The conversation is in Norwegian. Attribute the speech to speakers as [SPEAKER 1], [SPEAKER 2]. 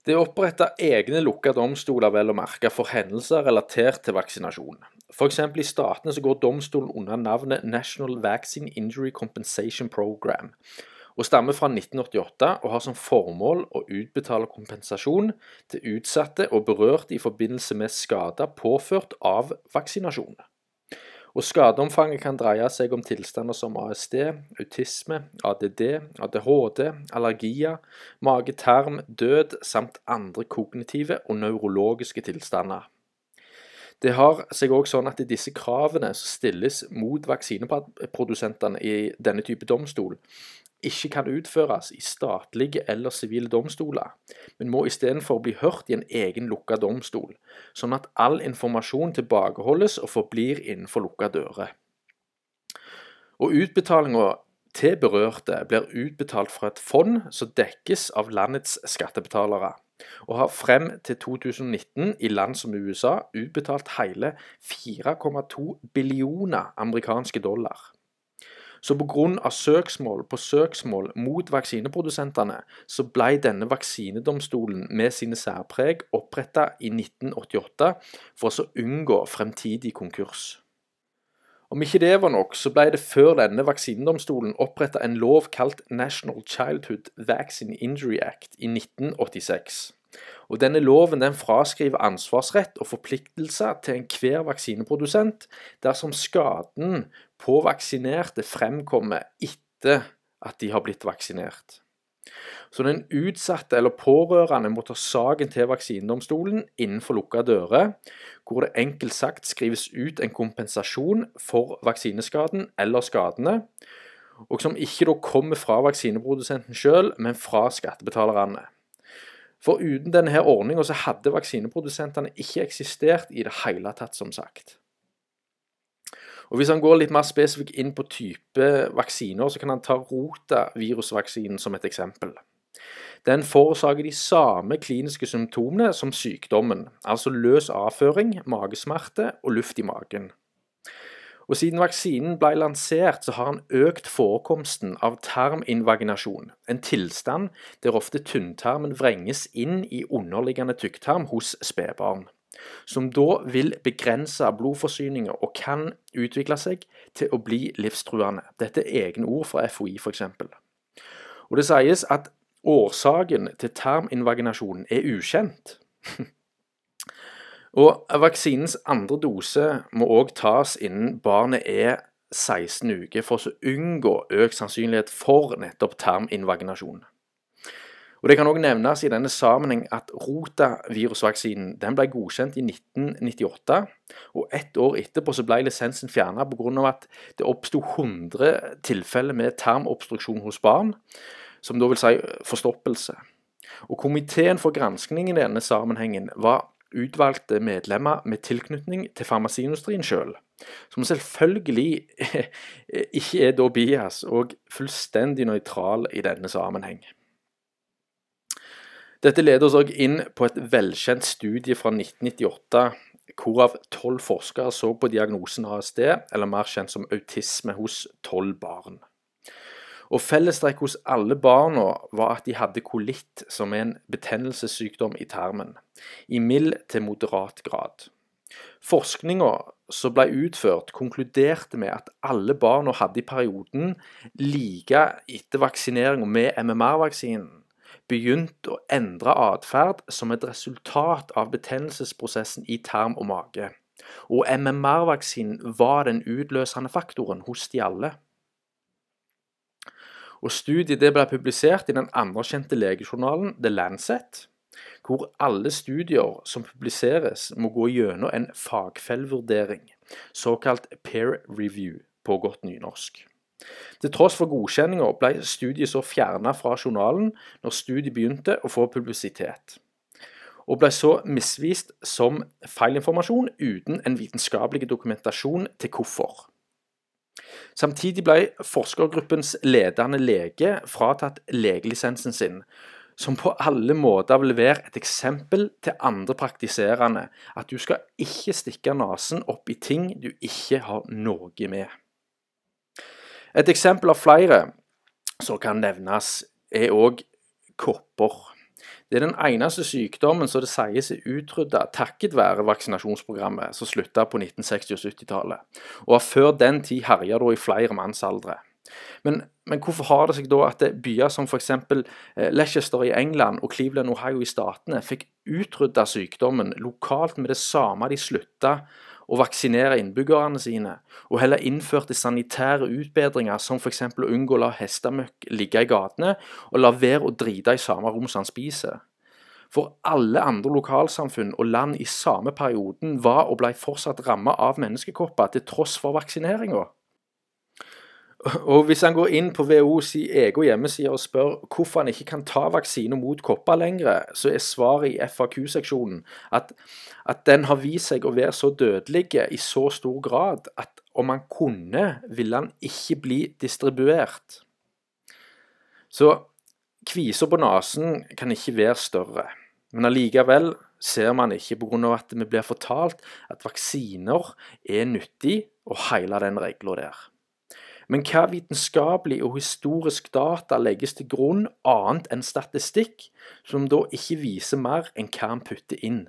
[SPEAKER 1] Det er oppretta egne lukka domstoler vel å merke for hendelser relatert til vaksinasjon. F.eks. i statene så går domstolen under navnet National Vaccine Injury Compensation Program, og stammer fra 1988 og har som formål å utbetale kompensasjon til utsatte og berørte i forbindelse med skader påført av vaksinasjon. Og Skadeomfanget kan dreie seg om tilstander som ASD, autisme, ADD, ADHD, allergier, mage-tarm, død samt andre kognitive og nevrologiske tilstander. Det har seg òg sånn at disse kravene som stilles mot vaksineprodusentene i denne type domstol, ikke kan utføres i statlige eller sivile domstoler, men må istedenfor bli hørt i en egen lukka domstol, sånn at all informasjon tilbakeholdes og forblir innenfor lukka dører. Og Utbetalinga til berørte blir utbetalt fra et fond som dekkes av landets skattebetalere, og har frem til 2019 i land som USA utbetalt hele 4,2 billioner amerikanske dollar. Så pga. søksmål på søksmål mot vaksineprodusentene, så ble denne vaksinedomstolen med sine særpreg oppretta i 1988 for å unngå fremtidig konkurs. Om ikke det var nok, så ble det før denne vaksinedomstolen oppretta en lov kalt National Childhood Vaccine Injury Act i 1986. Og Denne loven den fraskriver ansvarsrett og forpliktelser til enhver vaksineprodusent dersom skaden på vaksinerte fremkommer etter at de har blitt vaksinert. Så den utsatte eller pårørende må ta saken til vaksinedomstolen innenfor lukka dører, hvor det enkelt sagt skrives ut en kompensasjon for vaksineskaden eller skadene, og som ikke da kommer fra vaksineprodusenten sjøl, men fra skattebetalerne. For uten denne ordninga hadde vaksineprodusentene ikke eksistert i det hele tatt, som sagt. Og Hvis han går litt mer spesifikt inn på type vaksiner, så kan han ta rotavirusvaksinen som et eksempel. Den forårsaker de samme kliniske symptomene som sykdommen, altså løs avføring, magesmerte og luft i magen. Og Siden vaksinen ble lansert, så har han økt forekomsten av tarminvaginasjon, en tilstand der ofte tynntarmen vrenges inn i underliggende tykktarm hos spedbarn. Som da vil begrense blodforsyninga og kan utvikle seg til å bli livstruende. Dette er egne ord fra FHI, f.eks. Og det sies at årsaken til terminvaginasjonen er ukjent. Og Vaksinens andre dose må òg tas innen barnet er 16 uker, for å unngå økt sannsynlighet for nettopp tarminvaginasjon. Og Det kan òg nevnes i denne sammenheng at rotavirusvaksinen den ble godkjent i 1998. og Ett år etterpå så ble lisensen fjernet pga. at det oppsto 100 tilfeller med tarmobstruksjon hos barn, som da vil si forstoppelse. Og Komiteen for granskning i denne sammenhengen var utvalgte medlemmer med tilknytning til farmasiindustrien sjøl, som selvfølgelig ikke er da bias og fullstendig nøytral i denne sammenheng. Dette leder oss òg inn på et velkjent studie fra 1998, hvorav tolv forskere så på diagnosen ASD, eller mer kjent som autisme, hos tolv barn. Og Fellestrekk hos alle barna var at de hadde kolitt, som er en betennelsessykdom i tarmen, i mild til moderat grad. Forskninga som ble utført, konkluderte med at alle barna hadde i perioden like etter vaksineringa med MMR-vaksinen begynt å endre atferd som et resultat av betennelsesprosessen i tarm og mage. Og MMR-vaksinen var den utløsende faktoren hos de alle. Og Studiet ble publisert i den anerkjente legejournalen The Lancet, hvor alle studier som publiseres, må gå gjennom en fagfellevurdering, såkalt peer review på godt nynorsk. Til tross for godkjenninga ble studiet så fjerna fra journalen når studiet begynte å få publisitet, og ble så misvist som feilinformasjon uten en vitenskapelig dokumentasjon til hvorfor. Samtidig ble forskergruppens ledende lege fratatt legelisensen sin, som på alle måter vil være et eksempel til andre praktiserende at du skal ikke stikke nesen opp i ting du ikke har noe med. Et eksempel av flere som kan nevnes, er òg kopper. Det er den eneste sykdommen som det sies er utrydda takket være vaksinasjonsprogrammet som slutta på 1960- og 70-tallet, og har før den tid herja i flere mannsaldre. Men, men, hvorfor har det seg da at byer som f.eks. Eh, Leicester i England og Cleveland, Ohio i Statene fikk utrydda sykdommen lokalt med det samme de slutta å vaksinere innbyggerne sine, og heller innførte sanitære utbedringer som f.eks. å unngå å la hestemøkk ligge i gatene, og la være å drite i samme rom som han spiser. For alle andre lokalsamfunn og land i samme perioden var og ble fortsatt rammet av menneskekopper til tross for vaksineringa. Og Hvis han går inn på WHOs egen hjemmeside og spør hvorfor han ikke kan ta vaksine mot kopper lenger, så er svaret i FAQ-seksjonen at, at, den har vist seg å være så dødelig i så stor grad at om han kunne, ville han ikke bli distribuert. Så kvisa på nesen kan ikke være større. Men allikevel ser man ikke pga. at vi blir fortalt at vaksiner er nyttig, og hele den regla der. Men hva vitenskapelig og historisk data legges til grunn annet enn statistikk, som da ikke viser mer enn hva han putter inn?